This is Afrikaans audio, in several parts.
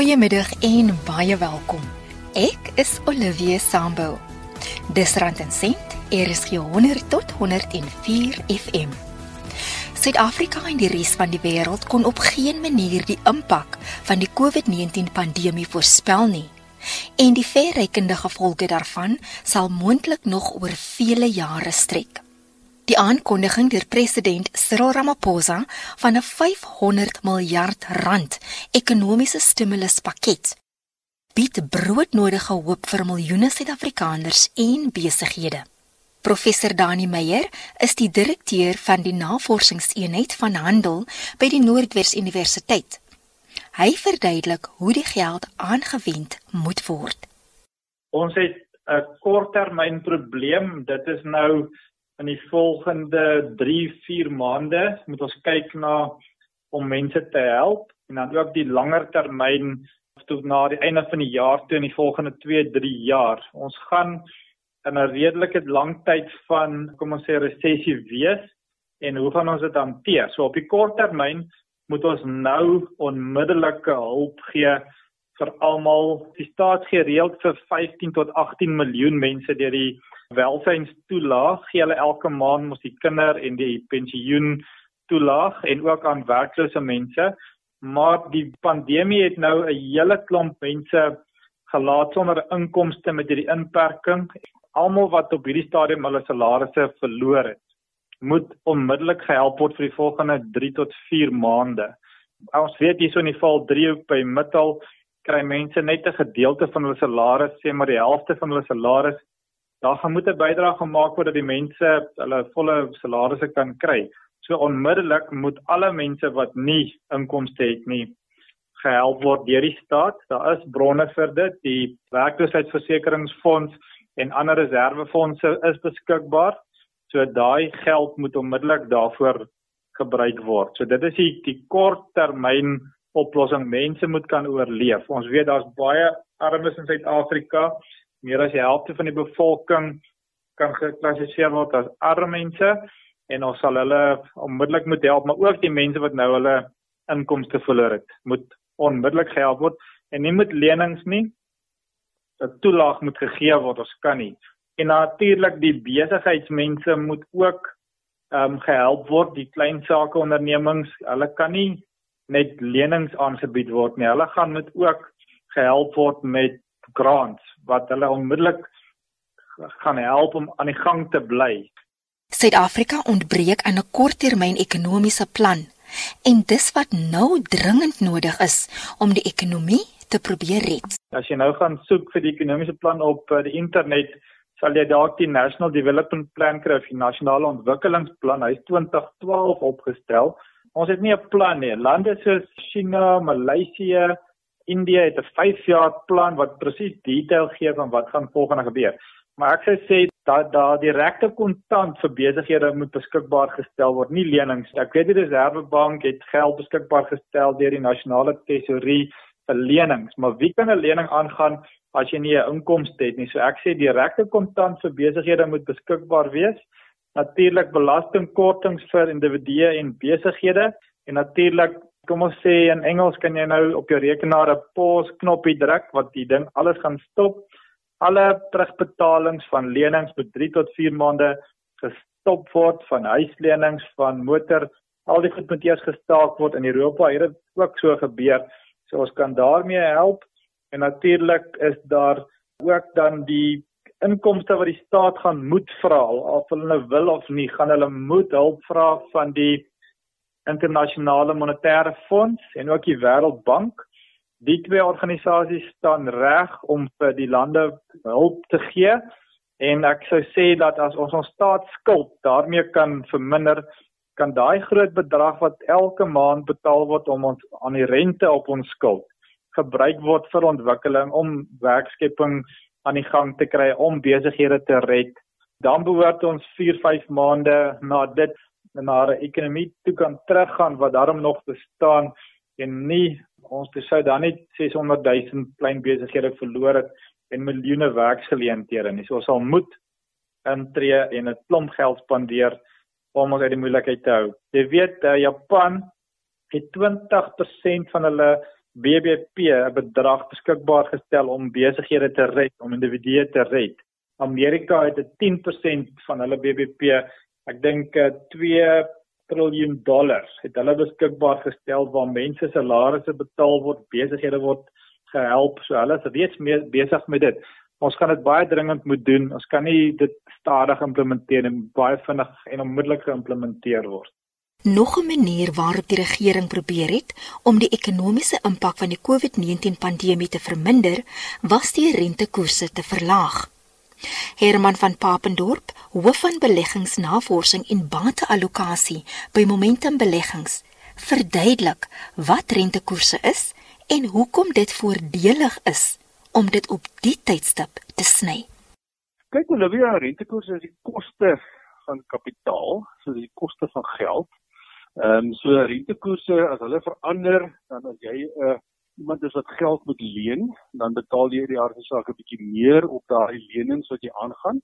Goeiemiddag en baie welkom. Ek is Olivia Sambo. Dis Rand en Sent, RSG 100 tot 104 FM. Suid-Afrika en die res van die wêreld kon op geen manier die impak van die COVID-19 pandemie voorspel nie. En die verrekende gevolge daarvan sal moontlik nog oor vele jare strek. Die aankondiging deur president Cyril Ramaphosa van 'n 500 miljard rand ekonomiese stimuluspakket bied broodnodige hoop vir miljoene Suid-Afrikaners en besighede. Professor Dani Meyer is die direkteur van die Navorsingseenheid van Handel by die Noordwes Universiteit. Hy verduidelik hoe die geld aangewend moet word. Ons het 'n korttermynprobleem. Dit is nou in die volgende 3-4 maande moet ons kyk na om mense te help en dan ook die langer termyn tot na die einde van die jaar toe in die volgende 2-3 jaar. Ons gaan in 'n redelike lang tyd van kom ons sê resessie wees en hoe gaan ons dit hanteer? So op die kort termyn moet ons nou onmiddellike hulp gee vir almal. Die staat gee reëls vir 15 tot 18 miljoen mense deur die welsynstoelaag gee hulle elke maand mos die kinder en die pensioen toelaag en ook aan werklose mense. Maar die pandemie het nou 'n hele klomp mense gelaat sonder inkomste met hierdie inperking. Almal wat op hierdie stadium hulle salarisse verloor het moet onmiddellik gehelp word vir die volgende 3 tot 4 maande. Ons weet hierso in die val 3 by middel kry mense net 'n gedeelte van hulle salaris sê maar die helfte van hulle salaris daar gaan moet 'n bydrae gemaak word dat die mense hulle volle salarisse kan kry. So onmiddellik moet alle mense wat nie inkomste het nie gehelp word deur die staat. Daar is bronne vir dit. Die werkloosheidsversekeringsfonds en ander reservefondse is beskikbaar. So daai geld moet onmiddellik daarvoor gebruik word. So dit is die, die korttermyn oplossing. Mense moet kan oorleef. Ons weet daar's baie armes in Suid-Afrika meer as die helfte van die bevolking kan geklassifiseer word as arme mense en ons sal hulle onmiddellik moet help maar ook die mense wat nou hulle inkomste verloor het moet onmiddellik gehelp word en nie met lenings nie 'n toelaag moet gegee word ons kan nie en natuurlik die besigheidsmense moet ook ehm um, gehelp word die klein sake ondernemings hulle kan nie net lenings aangebied word nie hulle gaan moet ook gehelp word met grants wat hulle onmiddellik gaan help om aan die gang te bly. Suid-Afrika ontbreek aan 'n korttermyn ekonomiese plan en dis wat nou dringend nodig is om die ekonomie te probeer red. As jy nou gaan soek vir die ekonomiese plan op uh, die internet, sal jy dalk die National Development Plan kry, die nasionale ontwikkelingsplan, hy's 2012 opgestel. Ons het nie 'n plan nie. Lande soos China, Maleisië, India het 'n 5 jaar plan wat presies detail gee van wat gaan volgende gebeur. Maar ek sou sê dat daar direkte kontant vir besighede moet beskikbaar gestel word, nie lenings. Ek weet die Reservebank het geld beskikbaar gestel deur die nasionale tesourie vir lenings, maar wie kan 'n lening aangaan as jy nie 'n inkomste het nie? So ek sê direkte kontant vir besighede moet beskikbaar wees. Natuurlik belastingkortings vir individue en besighede en natuurlik kom ons sê in Engels kan jy nou op jou rekenaar 'n pause knoppie druk wat die ding alles gaan stop. Alle terugbetalings van lenings met 3 tot 4 maande gestop word van huislenings van motor al die goed moet eers gestaak word in Europa het dit ook so gebeur so ons kan daarmee help en natuurlik is daar ook dan die inkomste wat die staat gaan moet vra of hulle nou wil of nie gaan hulle moet hulp vra van die internasionale monetaire fonds en ook die wêreldbank. Die twee organisasies staan reg om vir die lande hulp te gee en ek sou sê dat as ons ons staatsskuld daarmee kan verminder kan daai groot bedrag wat elke maand betaal word om ons aan die rente op ons skuld gebruik word vir ontwikkeling om werkskepping aan die gang te kry om besighede te red dan behoort ons 4 5 maande na dit na 'n ekonomie toe kan teruggaan wat daarom nog bestaan en nie ons te sou dan net 600 000 klein besighede verloor het en miljoene werksgeleenthede nie. So ons sal moet intree en 'n klomp geld spandeer om ons uit die moeilikheid te hou. Jy weet uh, Japan het 20% van hulle BBP 'n bedrag beskikbaar gestel om besighede te red, om individue te red. Amerika het 'n 10% van hulle BBP, ek dink 2 eh, triljoen dollars het hulle beskikbaar gestel waar mense se salarisse betaal word, besighede word gehelp. So hulle is reeds besig met dit. Ons kan dit baie dringend moet doen. Ons kan nie dit stadig implementeer en baie vinnig en onmiddellik geïmplementeer word. Nog 'n manier waarop die regering probeer het om die ekonomiese impak van die COVID-19 pandemie te verminder, was die rentekoerse te verlaag. Herman van Papendorp, hoof van beleggingsnavorsing en bateallokasie by Momentum Beleggings, verduidelik wat rentekoerse is en hoekom dit voordelig is om dit op die tydstip te sny. Kyk Olivia, rentekoerse is die koste van kapitaal, so die koste van geld. Ehm um, so rentekoerse as hulle verander, dan as jy 'n uh, iemand is wat geld moet leen, dan betaal jy die jaar se saak 'n bietjie meer op daai lenings wat jy aangaan.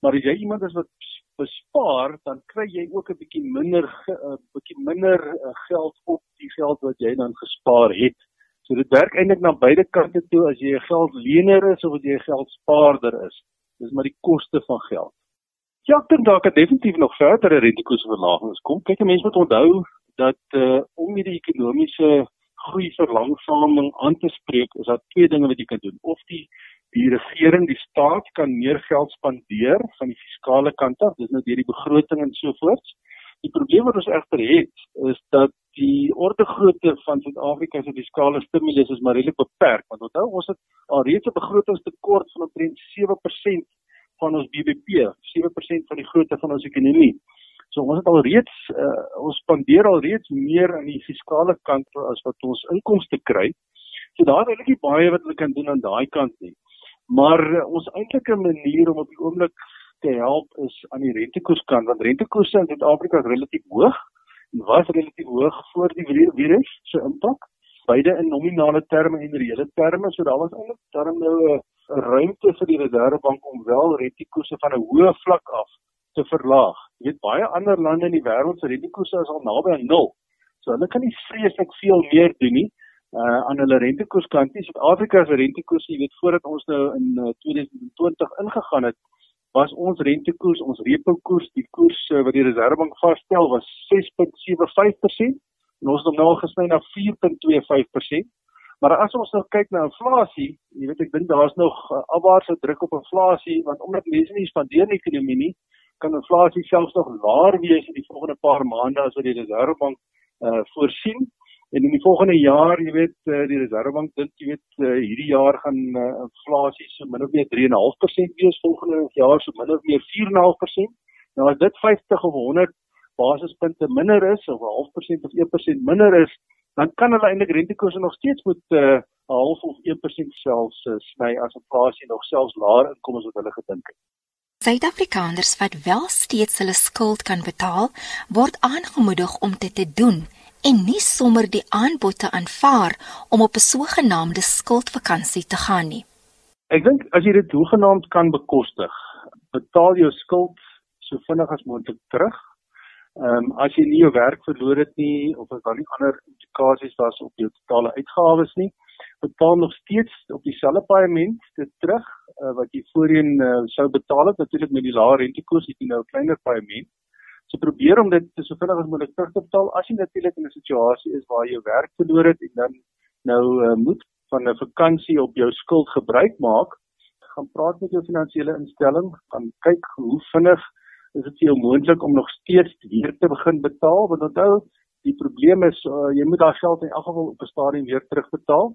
Maar as jy iemand is wat bespaar, dan kry jy ook 'n bietjie minder 'n uh, bietjie minder uh, geld op die geld wat jy dan gespaar het. So dit werk eintlik na beide kante toe as jy 'n geldlener is of as jy 'n geldspaarder is. Dis maar die koste van geld. Ja, ek dink daar kan definitief nog verdere rentekoersverlagings kom. Kyk, mense moet onthou dat uh om hierdie ekonomiese groei verlangsaming aan te spreek, is daar twee dinge wat jy kan doen. Of die die regering, die staat kan meer geld spandeer van die fiskale kant af, dis nou deur die begroting en so voort. Die probleem wat ons egter het, is dat die orde grootte van Suid-Afrika se fiskale stimulus is maar redelik beperk want onthou ons het alreeds 'n begrotingstekort van omtrent 7% van ons BBP, 7% van die grootte van ons ekonomie. So ons het alreeds uh, ons spandeer alreeds meer aan die fiskale kant as wat ons inkomste kry. So daar is regtig baie wat hulle kan doen aan daai kant nie. Maar uh, ons eintlike manier om op die oomblik te help is aan die rentekoerskant want rentekoerse in Suid-Afrika is relatief hoog was relatief hoog voor die virus se impak, beide in nominale terme en reële terme, so daar was eintlik darm nou 'n ruimte vir die Reserwebank om wel rentekoerse van 'n hoë vlak af te verlaag. Jy weet baie ander lande in die wêreld se rentekoerse is al naby aan 0. So hulle kan nie vreeslik veel meer doen nie uh aan hulle rentekoerskant nie. Suid-Afrika se rentekoerse, jy weet voordat ons nou in uh, 2020 ingegaan het, was ons rentekoers, ons repo koers, die koers uh, wat die Reserwebank vasstel was 6.75% en ons het hom nou al gesny na 4.25%. Maar as ons nou kyk na inflasie, jy weet ek dink daar's nog uh, afwaartse druk op inflasie want omdat mense nie spandeer in die ekonomie nie, kan inflasie selfs nog laer wees in die volgende paar maande as wat die Reserwebank uh, voorsien. En in die volgende jaar, jy weet, uh, die Reserwebank dink jy weet uh, hierdie jaar gaan uh, inflasie so min of meer 3.5% wees, volgende jaar so min of meer 4.5%. Nou as dit 50 of 100 basispunte minder is of 'n half persent of 1% minder is, dan kan hulle eintlik rentekoerse nog steeds met 'n uh, half of 1% selfs uh, sny as inflasie nog selfs laer inkom as wat hulle gedink het. Suid-Afrikaners wat wel steeds hulle skuld kan betaal, word aangemoedig om dit te doen en nie sommer die aanbod te aanvaar om op 'n sogenaamde skuldvakansie te gaan nie. Ek dink as jy dit hoegenaamd kan bekostig, betaal jou skuld so vinnig as moontlik terug. Ehm um, as jy nie jou werk verloor het nie of as daar nie ander implikasies was op jou totale uitgawes nie, betaal nog steeds op dieselfde paaiement dit terug uh, wat jy voorheen uh, sou betaal het natuurlik met die lae rentekoers het jy nou 'n kleiner paaiement. So probeer om dit so vinnig as moontlik terug te betaal as jy natuurlik in 'n situasie is waar jy jou werk verloor het en dan nou uh, moet van 'n vakansie op jou skuld gebruik maak, gaan praat met jou finansiële instelling, gaan kyk hoe vinnig is dit vir jou moontlik om nog steeds weer te begin betaal want onthou die probleem is uh, jy moet daai geld in elk geval op 'n stadium weer terugbetaal.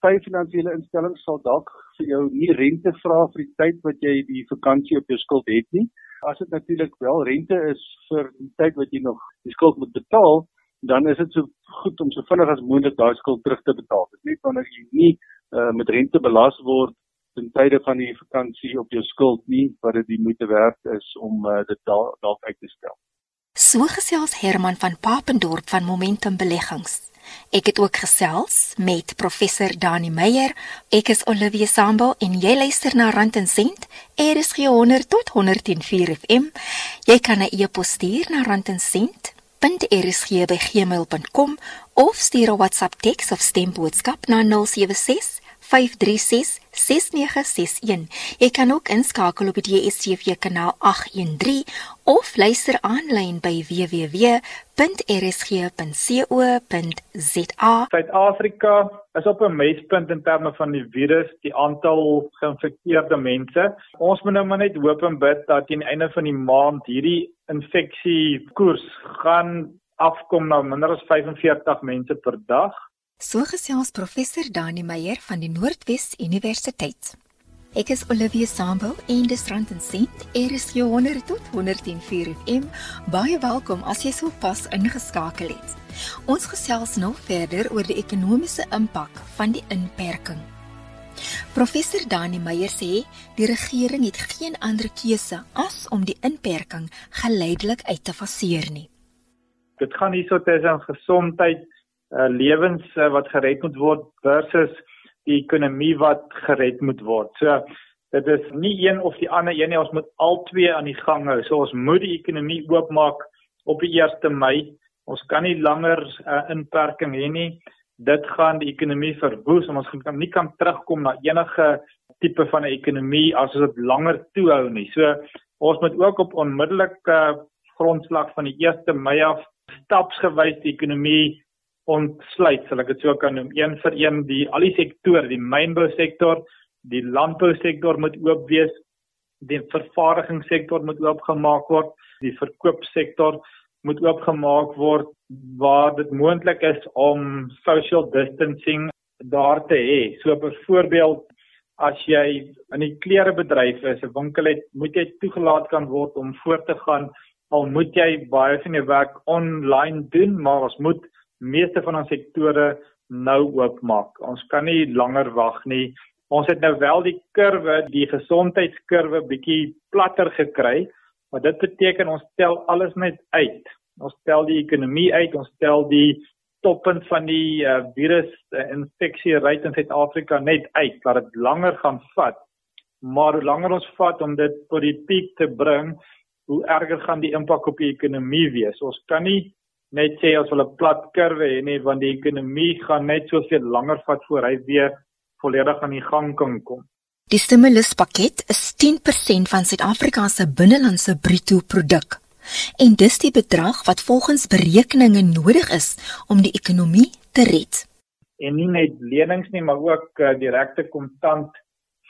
Party finansiële instellings sal dalk vir jou nie rente vra vir die tyd wat jy die vakansie op jou skuld het nie as dit natuurlik wel rente is vir die tyd wat jy nog die skuld moet betaal, dan is dit so goed om so vinnig as moontlik daai skuld terug te betaal. Dit net wanneer jy nie uh, met rente belas word ten tye van die vakansie op jou skuld nie, wat dit die moeite werd is om uh, dit dalk uit te stel. So gesels Herman van Papendorp van Momentum Beleggings. Ek het ook gesels met professor Dani Meyer. Ek is Olivia Sambo en jy luister na Rand en Sent. Er is 100 tot 104 FM. Jy kan 'n e-pos stuur na randencent rsg@gmail.com of stuur 'n WhatsApp teks of stemboodskap na 076 536 6961. Jy kan ook inskakel op die DSTV kanaal 813 of luister aanlyn by www.rsg.co.za. Suid-Afrika is op 'n mespunt in terme van die virus, die aantal geïnfekteerde mense. Ons moet nou maar net hoop en bid dat teen die einde van die maand hierdie infeksie koers gaan afkom na minder as 45 mense per dag. So gesels professor Dani Meyer van die Noordwes Universiteit. Ek is Olivia Sambo en dis rand en sent. Er is jou 100 tot 104 FM. Baie welkom as jy so pas ingeskakel het. Ons gesels nou verder oor die ekonomiese impak van die inperking. Professor Dani Meyer sê die regering het geen ander keuse as om die inperking geleidelik uit te faseer nie. Dit gaan hierso tussen gesondheid uh, lewens uh, wat gered moet word versus die ekonomie wat gered moet word. So dit is nie een of die ander een nie, ons moet al twee aan die gang hou. So ons moet die ekonomie oopmaak op die 1 Mei. Ons kan nie langer uh, inperking hê nie. Dit gaan die ekonomie verwoes en ons kan nie kan terugkom na enige tipe van 'n ekonomie as ons dit langer toehou nie. So ons moet ook op onmiddellike uh, grondslag van die 1 Mei af stapsgewys die ekonomie ontsluit, sal ek dit so kan noem, een vir een die al die sektore, die mynbou sektor, die landbou sektor moet oop wees, die vervaardigingssektor moet oopgemaak word, die verkoopsektor moet oopgemaak word waar dit moontlik is om social distancing daar te hê. So byvoorbeeld as jy in die klerebedryf is, 'n winkel het, moet jy toegelaat kan word om voort te gaan al moet jy baie van jou werk online doen, maar ons moet meeste van ons sektore nou oopmaak. Ons kan nie langer wag nie. Ons het nou wel die kurwe, die gesondheidskurwe bietjie platter gekry, maar dit beteken ons tel alles net uit. Ons tel die ekonomie uit, ons tel die toppunt van die uh, virus uh, infeksie rate in Suid-Afrika net uit dat dit langer gaan vat. Maar hoe langer ons vat om dit tot die piek te bring, hoe erger gaan die impak op die ekonomie wees. Ons kan nie net sê as hulle plat kurwe hê nie want die ekonomie gaan net soveel langer vat voor hy weer volledig aan die gang kan kom. Die stimuluspakket is 10% van Suid-Afrika se binnelandse bruto produk. En dis die bedrag wat volgens berekeninge nodig is om die ekonomie te red. En nie net lenings nie, maar ook uh, direkte kontant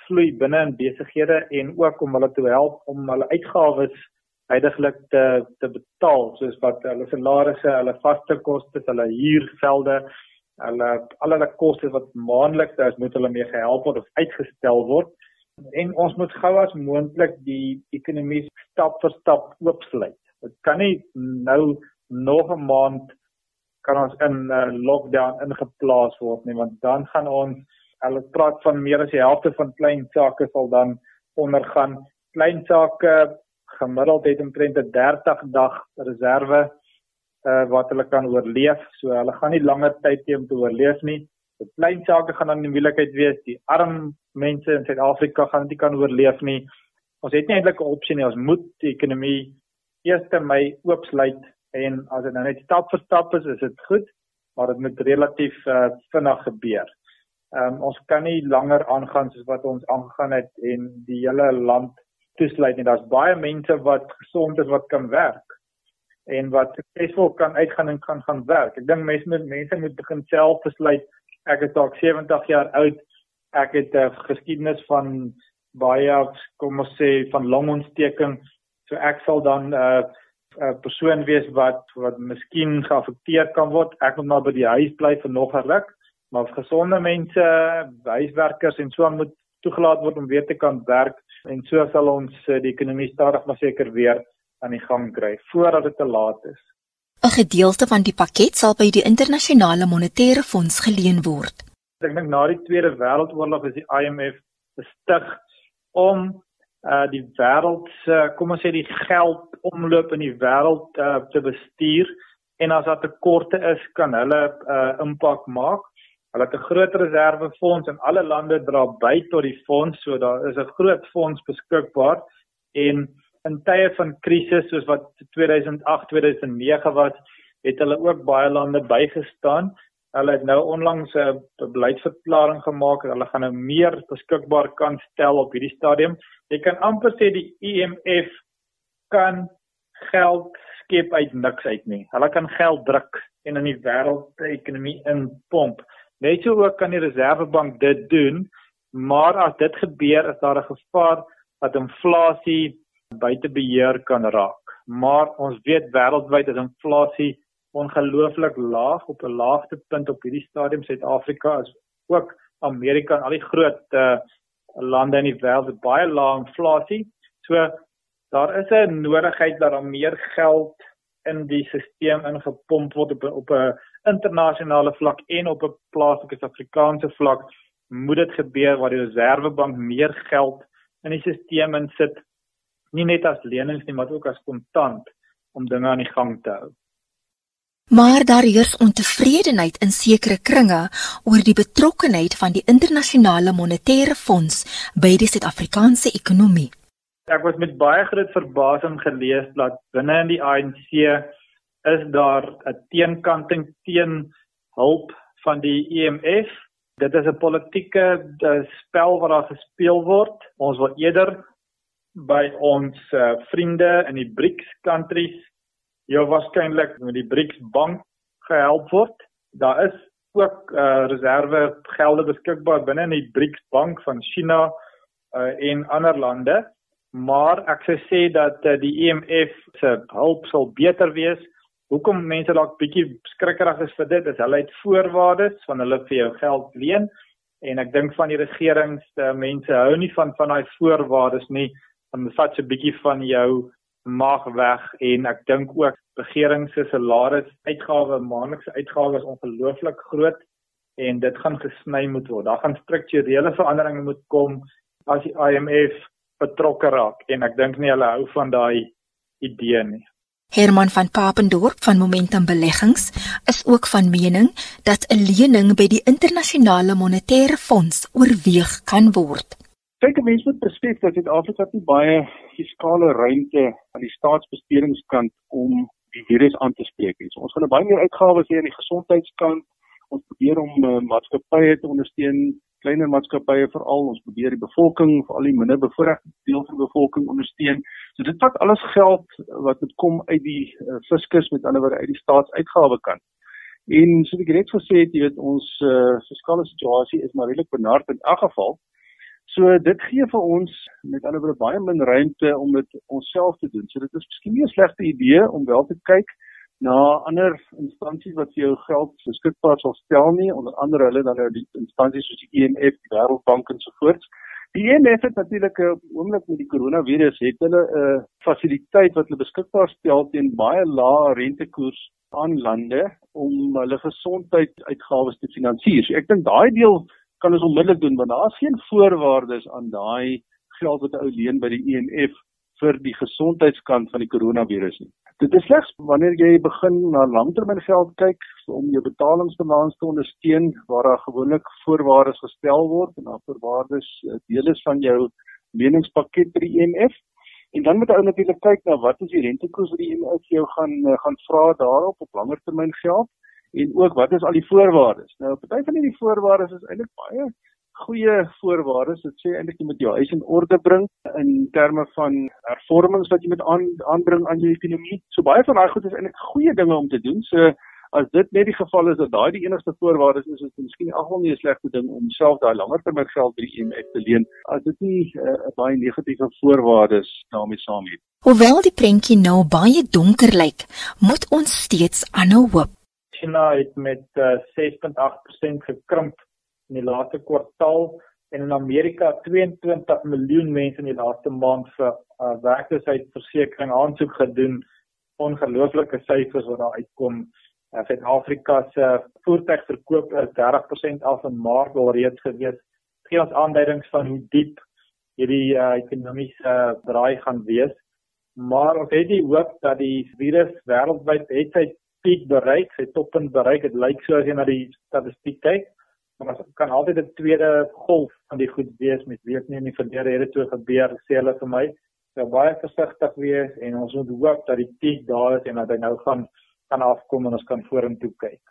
vloei binne in besighede en ook om hulle te help om hulle uitgawes heidaglik te te betaal soos wat hulle salarisse, hulle vaste kostes, hulle huurgelde, hulle al hulle kostes wat maandeliks is, moet hulle mee gehelp word of uitgestel word. En ons moet gou as moontlik die ekonomie stap vir stap oopsluit. Dit kan nie nou nog 'n maand kan ons in 'n uh, lockdown ingeplaas word nie want dan gaan ons hulle praat van meer as die helfte van klein sake sal dan ondergaan. Klein sake gemiddeld het omtrent 'n 30 dag reserve uh wat hulle kan oorleef. So hulle gaan nie langer tyd hê om te oorleef nie. Die klein sake gaan dan in moeilikheid wees. Die arm mense in Suid-Afrika gaan nie kan oorleef nie. Ons het nie eintlik 'n opsie nie. Ons moet die ekonomie 1 Mei oopsluit en as dit nou net stap vir stap is, is dit goed, maar dit moet relatief uh vinnig gebeur. Ehm um, ons kan nie langer aangaan soos wat ons aangegaan het en die hele land toesluit nie. Daar's baie mense wat gesond is wat kan werk en wat suksesvol kan uitgaan en kan gaan werk. Ek dink mense moet mense moet begin self besluit. Ek is dalk 70 jaar oud. Ek het 'n geskiedenis van baie kom ons sê van longontsteking. So ek sal dan 'n uh, 'n persoon wees wat wat miskien geaffekteer kan word. Ek moet maar by die huis bly vir nog 'n ruk. Maar gesonde mense, huiswerkers en so aan moet toegelaat word om weer te kan werk en so sal ons eh, die ekonomie stadig maar seker weer aan die gang kry voordat dit te laat is. 'n Gedeelte van die pakket sal by die internasionale monetaire fonds geleen word. Ek dink na die Tweede Wêreldoorlog is die IMF gestig om uh die wêreld se uh, kom ons sê die geld omloop in die wêreld uh, te bestuur en as daar tekorte is kan hulle uh, impak maak. Hulle het 'n groot reservefonds en alle lande dra by tot die fonds, so daar is 'n groot fonds beskikbaar en in tye van krisis soos wat 2008, 2009 was, het hulle ook baie lande bygestaan. Hulle het nou onlangs 'n beleidsverklaring gemaak dat hulle gaan nou meer beskikbaar kan stel op hierdie stadium. Jy kan amper sê die IMF kan geld skep uit niks uit nie. Hulle kan geld druk en in die wêreldekonomie inpomp. Net so ook kan die Reservebank dit doen, maar as dit gebeur, is daar 'n gevaar dat inflasie buite beheer kan raak. Maar ons weet wêreldwyd is inflasie ongelooflik laag op 'n laagtepunt op hierdie stadium. Suid-Afrika is ook Amerika en al die groot uh, lande in die wêreld het baie lae inflasie. So daar is 'n nodigheid dat daar meer geld in die stelsel ingepomp word op op 'n internasionale vlak en op 'n plaaslike Suid-Afrikaanse vlak. Moet dit gebeur waar die Reserwebank meer geld in die stelsel insit, nie net as lenings nie, maar ook as kontant om dinge aan die gang te hou. Maar daar heers ontevredenheid in sekere kringe oor die betrokkeheid van die internasionale monetêre fonds by die Suid-Afrikaanse ekonomie. Ek was met baie groot verbasing gelees dat binne in die ANC is daar 'n teenkanting teen hulp van die IMF. Dit is 'n politieke spel wat daar gespeel word. Ons wil eerder by ons uh, vriende in die BRICS countries jou waarskynlik met die BRICS bank gehelp word. Daar is ook uh, reserve gelde beskikbaar binne in die BRICS bank van China uh, en ander lande, maar ek sou sê dat uh, die IMF se hulp sal beter wees. Hoekom mense dalk bietjie skrikkerig is vir dit, is hulle het voorwaardes van hulle vir jou geld leen en ek dink van die regerings uh, mense hou nie van van daai voorwaardes nie. Dan vat jy 'n bietjie van jou mag weg en ek dink ook regering se salaris uitgawe maandelikse uitgawes is ongelooflik groot en dit gaan gesny moet word. Daar gaan strukturele veranderinge moet kom as die IMF betrokke raak en ek dink nie hulle hou van daai idee nie. Herman van Papendorp van Momentum Beleggings is ook van mening dat 'n lening by die internasionale monetêre fonds oorweeg kan word. Kyk, mense moet besef dat Suid-Afrika nie baie fiskale ruimte aan die staatsbestedingskant om die virus aan te spreek nie. So ons gaan baie meer uitgawes hê aan die gesondheidskant. Ons probeer om uh, maatskappye te ondersteun, kleiner maatskappye veral. Ons probeer die bevolking, veral die minder bevoorregte deel van die bevolking ondersteun. So dit vat alles geld wat moet kom uit die uh, fiskus met ander woorde uit die staatsuitgawe kant. En so ek het gesê, jy weet ons uh, fiskale situasie is maar redelik benard in elk geval. So dit gee vir ons met ander woorde baie min ruimte om dit onsself te doen. So dit is miskien nie 'n slegte idee om wel te kyk na ander instansies wat vir jou geld beskikbaar sal stel nie, onder andere hulle dan nou die instansies soos die IMF, die Wêreldbank en so voort. Die IMF het natuurlik 'n oomblik met die koronavirus het hulle 'n uh, fasiliteit wat hulle beskikbaar stel teen baie lae rentekoers aan lande om hulle gesondheidsuitgawes te finansier. So ek dink daai deel kan ons onmiddellik doen want daar is geen voorwaardes aan daai geld wat 'n ou leen by die IMF e vir die gesondheidskant van die koronavirus nie. Dit is slegs wanneer jy begin na langtermyngeld kyk om jou betalingsbalans te ondersteun waar daar gewoonlik voorwaardes gestel word en dan voorwaardes eh, deel is van jou leningspakket by die IMF. E en dan moet jy natuurlik kyk na wat is die rentekoers wat die IMF e jou gaan eh, gaan vra daarop op langer termyn geld en ook wat is al die voorwaardes. Nou party van hierdie voorwaardes is eintlik baie goeie voorwaardes. Dit sê eintlik jy moet jou huis in orde bring in terme van hervormings wat jy moet aan, aanbring aan jou ekonomie. So baie van daai goed is eintlik goeie dinge om te doen. So as dit net die geval is dat daai die enigste voorwaardes is, is dit miskien alhoewel nie 'n slegte ding om self daai langer termyn geld by die IMF te leen as dit nie 'n uh, baie negatiewe voorwaardes daarmee saamhet. Hoewel die prentjie nou baie donker lyk, moet ons steeds aanhou hoop. China het met uh, 6.8% gekrimp in die laaste kwartaal en in Amerika 22 miljoen mense in die laaste maand vir uh, werkloosheidsversekering aansoek gedoen. Ongelooflike syfers wat daar uitkom. Uh, Suid-Afrika se voertuigverkoop is 30% af in Maart alreeds gewees. Gee ons aanduidings van hoe diep hierdie uh, ekonomiese uh, draai gaan wees. Maar ons het die hoop dat die virus wêreldwyd het sy piek bereik, sy toppunt bereik. Dit lyk so as jy na die statistiek kyk maar kan altyd 'n tweede golf van die goed wees met weet nie in die verlede het dit so gebeur sê hulle vir my nou baie versigtig wees en ons moet hoop dat die piek daar is en dat hy nou gaan kan afkom en ons kan vorentoe kyk.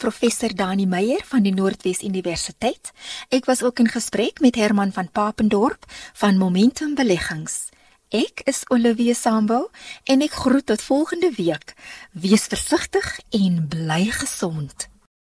Professor Dani Meyer van die Noordwes Universiteit. Ek was ook in gesprek met Herman van Papendorp van Momentum Beleggings. Ek is Olivia Sambo en ek groet tot volgende week. Wees versigtig en bly gesond.